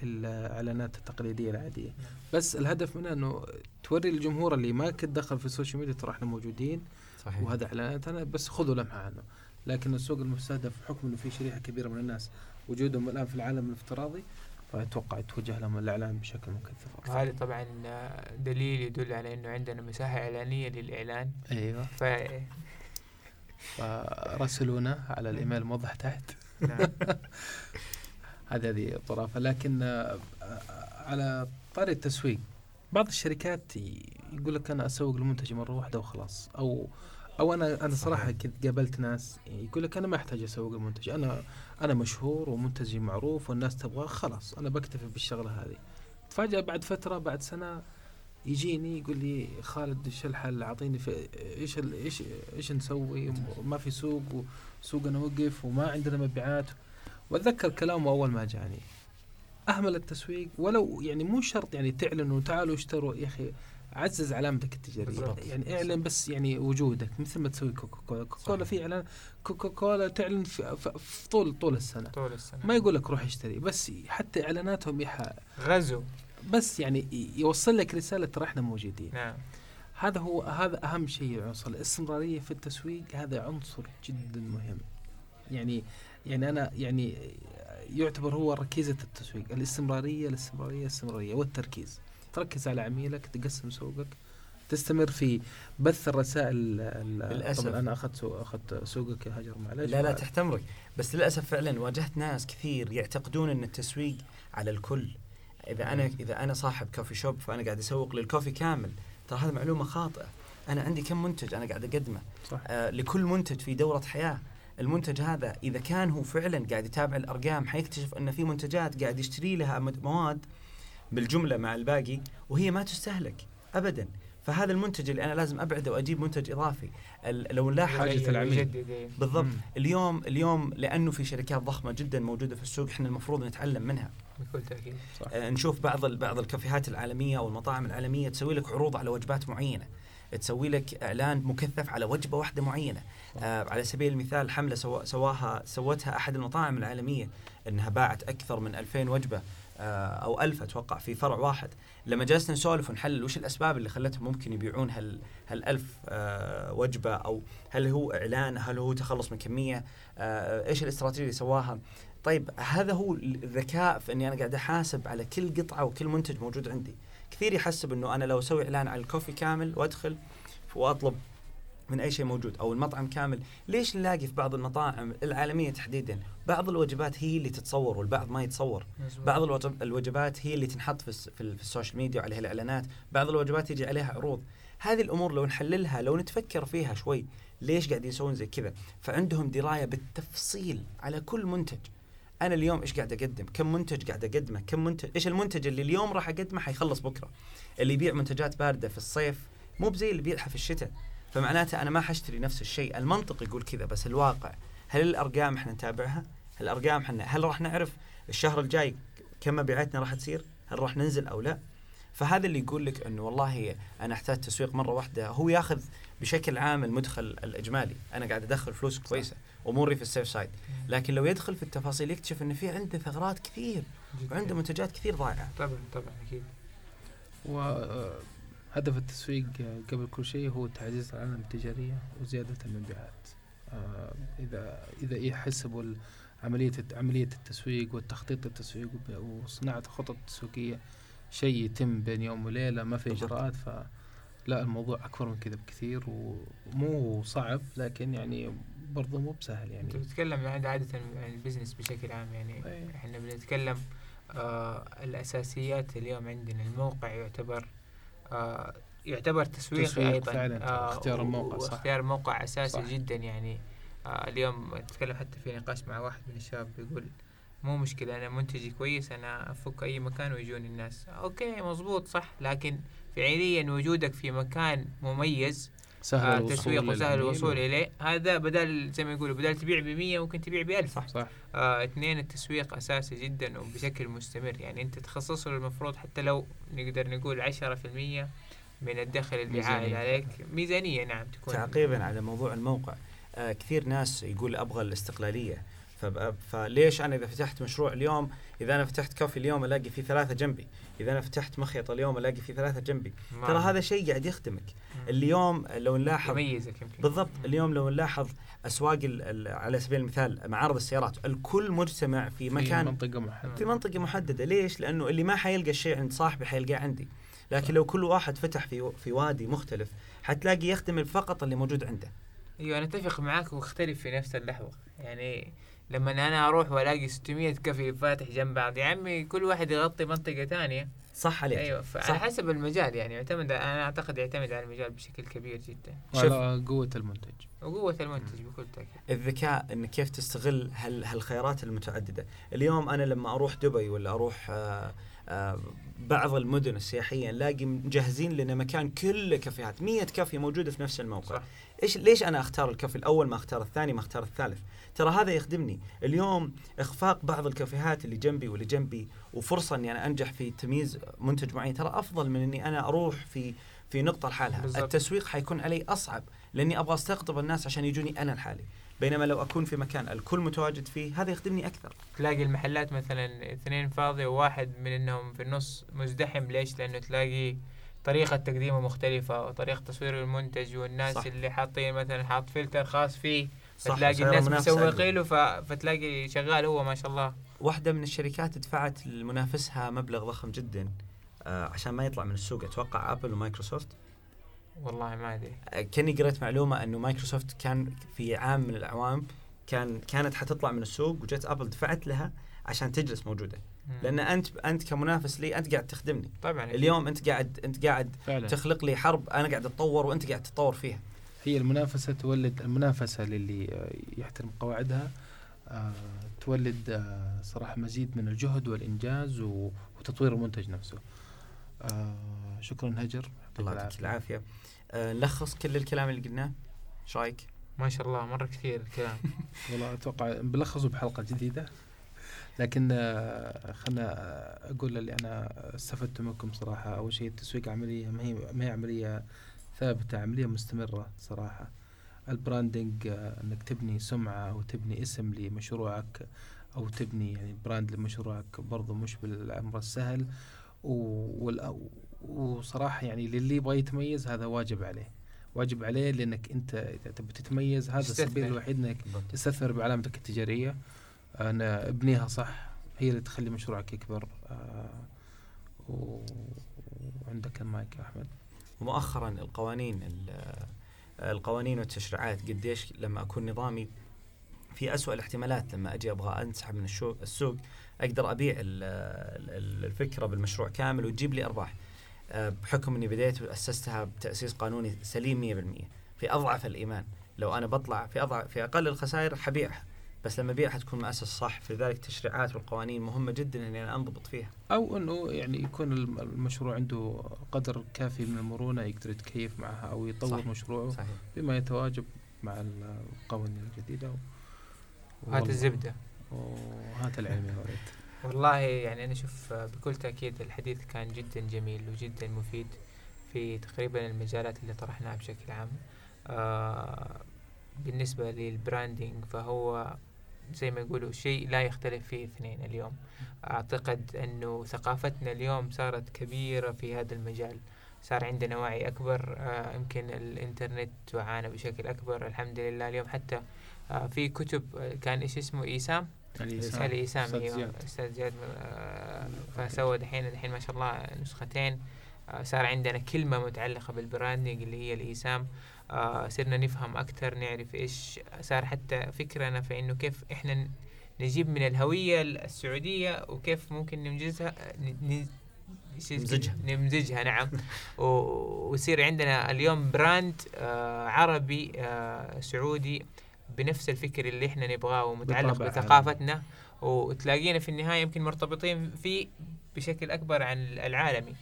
للإعلانات التقليدية العادية. نعم. بس الهدف منها أنه توري الجمهور اللي ما كنت دخل في ال social media ترى إحنا موجودين صحيح. وهذا اعلانات أنا بس خذوا لمحة عنه. لكن السوق المستهدف بحكم إنه في شريحة كبيرة من الناس وجودهم الآن في العالم الافتراضي فأتوقع يتوجه لهم الاعلان بشكل مكثف أكثر. وهذا طبعا دليل يدل على إنه عندنا مساحة إعلانية للإعلان. أيوه. ف فراسلونا على الإيميل الموضح تحت. نعم. *laughs* هذه هذه طرافة. لكن آه، على طاري التسويق بعض الشركات يقول لك أنا أسوق المنتج مرة واحدة وخلاص أو أو أنا أنا صراحة. كنت قابلت ناس يقول لك أنا ما أحتاج أسوق المنتج أنا أنا مشهور ومنتجي معروف والناس تبغاه خلاص أنا بكتفي بالشغلة هذه. تفاجأ بعد فترة بعد سنة يجيني يقول لي خالد إيش الحل؟ أعطيني إيش إيش إيش نسوي؟ ما في سوق وسوقنا وقف وما عندنا مبيعات. وأتذكر كلامه أول ما جاني. أهمل التسويق ولو يعني مو شرط يعني تعلنوا تعالوا اشتروا. يا أخي عزز علامتك التجارية. بالضبط. يعني اعلن بس يعني وجودك مثل ما تسوي كوكا كولا كوكا كولا. في إعلان. كوكا كولا تعلن في, في طول طول السنة. طول السنة. ما يقول لك روح اشتري بس حتى إعلاناتهم يح... غزو. بس يعني يوصل لك رسالة ترى إحنا موجودين. نعم. هذا هو هذا أهم شيء عنصر الاستمرارية في التسويق هذا عنصر جدا مهم. يعني يعني أنا يعني يعتبر هو ركيزة التسويق. الاستمرارية الاستمرارية الاستمرارية والتركيز. تركز على عميلك تقسم سوقك تستمر في بث الرسائل ال- للأسف. طبعا أنا أخذت سوق أخذت سوقك يا هاجر معلش لا لا تحت امرك بس للأسف فعلا واجهت ناس كثير يعتقدون إن التسويق على الكل. إذا أنا إذا أنا صاحب كوفي شوب فأنا قاعد أسوق للكوفي كامل. ترى هذه معلومة خاطئة. أنا عندي كم منتج أنا قاعد أقدمه؟ صح. آه لكل منتج في دورة حياة. المنتج هذا إذا كان هو فعلا قاعد يتابع الأرقام حيكتشف إن في منتجات قاعد يشتري لها مواد بالجملة مع الباقي وهي ما تستهلك ابدا. فهذا المنتج اللي أنا لازم أبعده وأجيب منتج إضافي. ال- لو نلاحظ حاجة يغير العميل. بالضبط. مم. اليوم اليوم لأنه في شركات ضخمة جدا موجودة في السوق إحنا المفروض نتعلم منها. بكل تأكيد. صح. آه نشوف بعض ال- بعض الكافيهات العالمية أو المطاعم العالمية تسوي لك عروض على وجبات معينة. تسوي لك إعلان مكثف على وجبة واحدة معينة. آه على سبيل المثال حملة سوا سواها سوتها أحد المطاعم العالمية إنها باعت أكثر من 2000 وجبة. أو 1000 أتوقع في فرع واحد. لما جلسنا نسولف ونحلل وش الأسباب اللي خلتهم ممكن يبيعون هال هالألف آه وجبة أو هل هو إعلان هل هو تخلص من كمية آه إيش الاستراتيجية اللي سواها. طيب هذا هو الذكاء في إني أنا قاعد أحاسب على كل قطعة وكل منتج موجود عندي. كثير يحسب إنه أنا لو أسوي إعلان على ال coffee كامل وأدخل وأطلب من أي شيء موجود أو المطعم كامل. ليش نلاقي في بعض المطاعم العالمية تحديدا بعض الوجبات هي اللي تتصور والبعض ما يتصور؟ مزبوط. بعض الوجب- الوجبات هي اللي تنحط في, الس- في, ال- في ال social media وعليها الإعلانات. بعض الوجبات يجي عليها عروض. هذه الأمور لو نحللها لو نتفكر فيها شوي ليش قاعدين يسوون زي كذا؟ فعندهم دراية بالتفصيل على كل منتج. أنا اليوم إيش قاعد أقدم؟ كم منتج قاعد أقدمه؟ كم منتج إيش المنتج اللي اليوم راح أقدمه حيخلص بكرة؟ اللي يبيع منتجات باردة في الصيف مو بزي اللي بيبيعها في الشتاء. فمعناته أنا ما حاشتري نفس الشيء. المنطق يقول كذا بس الواقع هل الأرقام إحنا نتابعها؟ هل الأرقام إحنا هل راح نعرف الشهر الجاي كم مبيعاتنا راح تصير؟ هل راح ننزل أو لا؟ فهذا اللي يقول لك إنه والله أنا أحتاج تسويق مرة واحدة. هو ياخذ بشكل عام المدخل الإجمالي. أنا قاعد أدخل فلوس كويسة اموري في السيف سايد. لكن لو يدخل في التفاصيل يكتشف إنه في عنده ثغرات كثير. وعنده منتجات كثير ضايعه طبعا طبعا أكيد. وهدف التسويق قبل كل شيء هو تعزيز العلامة التجارية وزيادة المبيعات آه، إذا إذا يحسبوا ال- عملية عملية التسويق والتخطيط للتسويق وب- وصناعة الخطط التسويقية شيء يتم بين يوم وليلة ما في. إجراءات فلا الموضوع أكبر من كذا بكثير ومو صعب لكن يعني برضه مو بسهل يعني أنت بتتكلم عن عادة عن البزنس بشكل عام يعني أي. إحنا بنتكلم آه الأساسيات اليوم عندنا الموقع يعتبر آه يعتبر تسويقي تسويق أيضا فعلاً، اختيار و- الموقع، صح. واختيار موقع أساسي صح. جدا يعني آه اليوم أتكلم حتى في نقاش مع واحد من الشباب بيقول مو مشكلة أنا منتجي كويس أنا أفك أي مكان ويجوني الناس أوكي مظبوط صح لكن فعليا وجودك في مكان مميز سهل آه الوصول تسويق وسهل الوصول إليه. هذا بدل زي ما يقولوا بدل تبيع بمية ممكن تبيع بألف. صح صح. آه اثنين التسويق أساسي جدا وبشكل مستمر. يعني أنت تخصص له المفروض حتى لو نقدر نقول عشرة في المية من الدخل اللي. عائد عليك. ميزانية نعم تكون. تعقيبا على موضوع الموقع. آه كثير ناس يقول أبغى الاستقلالية. فليش أنا إذا فتحت مشروع اليوم إذا أنا فتحت كوفي اليوم ألاقي فيه ثلاثة جنبي. إذا أنا فتحت مخيط اليوم ألاقي فيه ثلاثة جنبي. ترى هذا شيء قاعد يخدمك. مم. اليوم لو نلاحظ يميزك يمكن. بالضبط. مم. اليوم لو نلاحظ أسواق ال- ال- على سبيل المثال معارض السيارات. الكل مجتمع في في مكان منطقة محددة. في منطقة محددة. ليش؟ لأنه اللي ما حيلقى الشيء عند صاحبي حيلقاه عندي. لكن لو كل واحد فتح في في وادي مختلف حتلاقي يخدم فقط اللي موجود عنده. أيوه أنا أتفق معاك وأختلف في نفس اللحظة. يعني لما أنا أروح وألاقي 600 كافي فاتح جنب بعض يا عمي كل واحد يغطي منطقة ثانية. صح عليك. أيوه فعلى صح. حسب المجال يعني يعتمد أنا أعتقد يعتمد على المجال بشكل كبير جدا. شوف. وعلى قوة المنتج. وقوة المنتج بكل تأكيد. الذكاء انك كيف تستغل هال هالخيارات المتعددة. اليوم أنا لما أروح دبي ولا أروح آه آه بعض المدن السياحية نلاقي مجهزين لنا مكان كله كافيهات 100 كافية موجودة في نفس الموقع. صح. إيش ليش أنا أختار الكافي؟ الأول ما أختار الثاني ما أختار الثالث. ترى هذا يخدمني اليوم إخفاق بعض الكافيهات اللي جنبي واللي جنبي وفرصة إني أنا أنجح في تمييز منتج معين ترى أفضل من إني أنا أروح في في نقطة لحالها بالضبط. التسويق حيكون علي أصعب لأني أبغى أستقطب الناس عشان يجوني أنا لحالي بينما لو أكون في مكان الكل متواجد فيه هذا يخدمني أكثر تلاقي المحلات مثلا اثنين فاضية وواحد منهم في النص مزدحم ليش؟ لأنه تلاقي طريقة تقديمه مختلفة وطريقة تصوير المنتج والناس صح. اللي حاطين مثلا حاط فلتر خاص فيه فتلاقي الناس مسوقين. له ف... فتلاقي شغال هو ما شاء الله. واحدة من الشركات دفعت لمنافسها مبلغ ضخم جدا آه عشان ما يطلع من السوق. أتوقع ابل ومايكروسوفت. والله ما أدري. آه، كاني قريت معلومة إنه مايكروسوفت كان في عام من الأعوام كان كانت حتطلع من السوق وجت ابل دفعت لها عشان تجلس موجودة. مم. لأن أنت أنت كمنافس لي أنت قاعد تخدمني. طبعا. اليوم أنت قاعد أنت قاعد فعلا. تخلق لي حرب أنا قاعد أتطور وأنت قاعد تتطور فيها. هي المنافسة تولد المنافسة للي يحترم قواعدها آه، تولد آه، صراحة مزيد من الجهد والإنجاز وتطوير المنتج نفسه. آه، شكرا هجر. الله يعطيك العافية. آه نلخص كل الكلام اللي قلناه. إيش رأيك؟ ما شاء الله مرة كثير الكلام. *laughs* والله أتوقع بلخصه بحلقة جديدة. لكن خلنا أقول اللي أنا استفدت منكم صراحة. أول شيء التسويق عملية ما هي ما هي عملية ثابتة عملية مستمرة صراحة. ال branding آه، إنك تبني سمعة أو تبني اسم لمشروعك أو تبني يعني brand لمشروعك برضو مش بالأمر السهل. و- والأ- وصراحة يعني للي يبغى يتميز هذا واجب عليه. واجب عليه لإنك أنت إذا تبي تتميز هذا السبيل. الوحيد إنك تستثمر بعلامتك التجارية. أنا ابنيها صح هي اللي تخلي مشروعك يكبر. آه، وعندك المايك يا أحمد. ومؤخرا القوانين ال- القوانين والتشريعات قديش لما أكون نظامي في أسوأ الاحتمالات لما أجي أبغى أنسحب من السوق أقدر أبيع ال- ال- الفكرة بالمشروع كامل وتجيب لي أرباح. آه، بحكم إني بديت واسستها بتأسيس قانوني سليم 100% في أضعف الإيمان. لو أنا بطلع في اضعف في أقل الخسائر حبيعها. بس لما ابيعها تكون مؤسس صح فلذلك التشريعات والقوانين مهمة جدا إني أنا أنضبط فيها. أو أنه يعني يكون الم- المشروع عنده قدر كافي من المرونة يقدر يتكيف معها أو يطور صح. مشروعه صحيح. بما يتواجب مع القوانين الجديدة و- هات الزبدة. وهات العلم يا ولد. والله يعني أنا أشوف بكل تأكيد الحديث كان جدا جميل وجدا مفيد في تقريبا المجالات اللي طرحناها بشكل عام. آه بالنسبة للبراندنج فهو زي ما يقولوا شيء لا يختلف فيه اثنين اليوم. أعتقد أنه ثقافتنا اليوم صارت كبيرة في هذا المجال. صار عندنا وعي أكبر آه يمكن الإنترنت وعانا بشكل أكبر. الحمد لله اليوم حتى آه في كتب آه، كان إيش اسمه؟ إيسام؟ الإيسام. علي إيسام أستاذ أيوه. زياد. أستاذ زياد آه، فسوى دحين دحين ما شاء الله نسختين. صار عندنا كلمة متعلقة بال branding اللي هي الإيسام. آه، صرنا نفهم أكثر نعرف إيش صار حتى فكرنا في إنه كيف إحنا نجيب من الهوية السعودية وكيف ممكن نمجزها ن- ن- إيش اسمه؟ نمزجها. نمزجها نعم. *laughs* ويصير عندنا اليوم brand آه، عربي آه، سعودي بنفس الفكر اللي إحنا نبغاه ومتعلق بثقافتنا. وتلاقينا في النهاية يمكن مرتبطين فيه بشكل أكبر عن العالمي.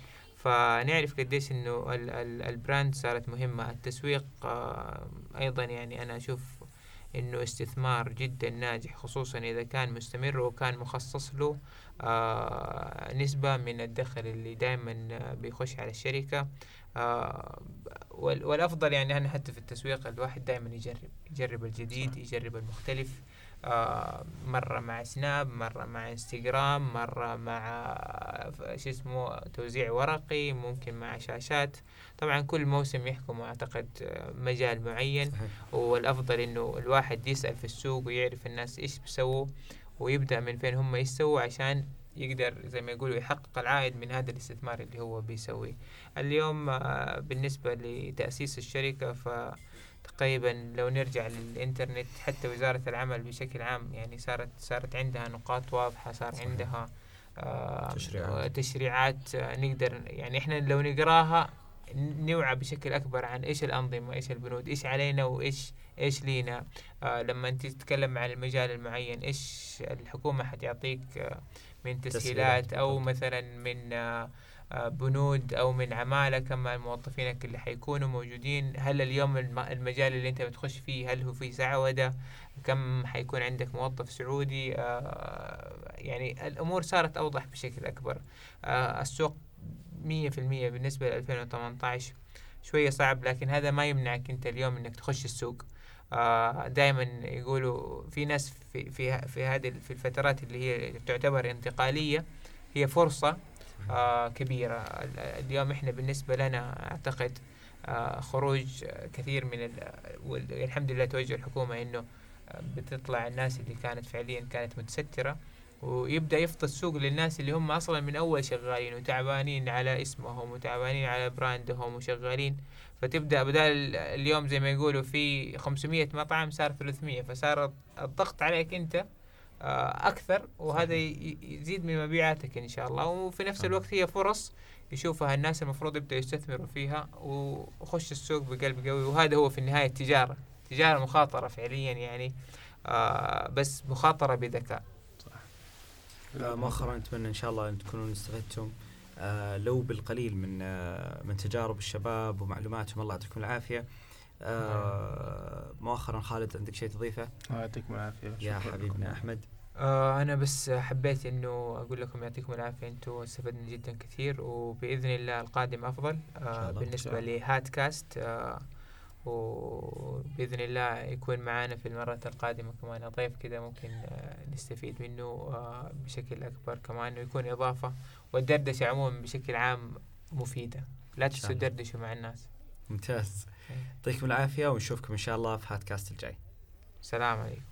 فنعرف قديش إنه ال- ال- ال brand صارت مهمة. التسويق آه، أيضا يعني أنا أشوف إنه استثمار جدا ناجح خصوصا إذا كان مستمر وكان مخصص له آه، نسبة من الدخل اللي دائما بيخش على الشركة. آه، وال- والأفضل يعني أنا حتى في التسويق الواحد دائما يجرب يجرب الجديد. يجرب المختلف. مرة مع سناب مرة مع انستغرام مرة مع ف- شو اسمه توزيع ورقي ممكن مع شاشات. طبعا كل موسم يحكم أعتقد آه، مجال معين. والأفضل إنه الواحد يسأل في السوق ويعرف الناس إيش بيسووا ويبدأ من فين هم يسووا عشان يقدر زي ما يقولوا يحقق العائد من هذا الاستثمار اللي هو بيسويه اليوم آه، بالنسبة لتأسيس الشركة فتقريبا لو نرجع للإنترنت حتى وزارة العمل بشكل عام يعني صارت صارت عندها نقاط واضحة صار صحيح. عندها آه، تشريعات. تشريعات آه، نقدر يعني إحنا لو نقراها نوعى بشكل أكبر عن إيش الأنظمة إيش البنود إيش علينا وإيش إيش لينا آه لما انت تتكلم عن المجال المعين إيش الحكومة حتعطيك آه من تسهيلات. أو. مثلا من آه آه، بنود أو من عمالة كم موظفينك اللي حيكونوا موجودين. هل اليوم الم- المجال اللي أنت بتخش فيه هل هو في سعودة؟ كم حيكون عندك موظف سعودي؟ آه، يعني الأمور صارت أوضح بشكل أكبر. السوق مية في المية بالنسبة ل 2018 شوية صعب لكن هذا ما يمنعك أنت اليوم إنك تخش السوق. دائما يقولوا في ناس في في في هذه في الفترات اللي هي تعتبر انتقالية هي فرصة آه، كبيرة. ال- اليوم إحنا بالنسبة لنا أعتقد آه، خروج كثير من ال- والحمد لله توجه الحكومة إنه آه، بتطلع الناس اللي كانت فعليا كانت متسترة ويبدأ يفضى السوق للناس اللي هم أصلا من أول شغالين وتعبانين على اسمهم وتعبانين على براندهم وشغالين فتبدأ بدال اليوم زي ما يقولوا في 500 مطعم صار 300 فصار الضغط عليك أنت آه، أكثر وهذا يزيد من مبيعاتك إن شاء الله. وفي نفس صح. الوقت هي فرص يشوفها الناس المفروض يبدأوا يستثمروا فيها وخش السوق بقلب قوي. وهذا هو في النهاية التجارة تجارة مخاطرة فعليا يعني آه بس مخاطرة بذكاء. آه، مؤخرا أتمنى إن شاء الله أن تكونوا استفدتم. آه، لو بالقليل من آه، من تجارب الشباب ومعلوماتهم الله يعطيكم العافية. آه، مؤخرا خالد عندك شيء تضيفه؟ الله يعطيكم العافية. يا حبيبنا لكم. أحمد. آه أنا بس حبيت إنه أقول لكم يعطيكم العافية. أنتوا استفدنا جدا كثير وبإذن الله القادم أفضل. شاء آه شاء لهات كاست آه وبإذن الله يكون معانا في المرات القادمة كمان. ضيف كده ممكن آه نستفيد منه آه بشكل أكبر كمان ويكون إضافة والدردشة عموما بشكل عام مفيدة. لا إن تنسوا. تدردشوا مع الناس. ممتاز. يعطيكم العافية ونشوفكم إن شاء الله في هاتكاست الجاي. السلام عليكم.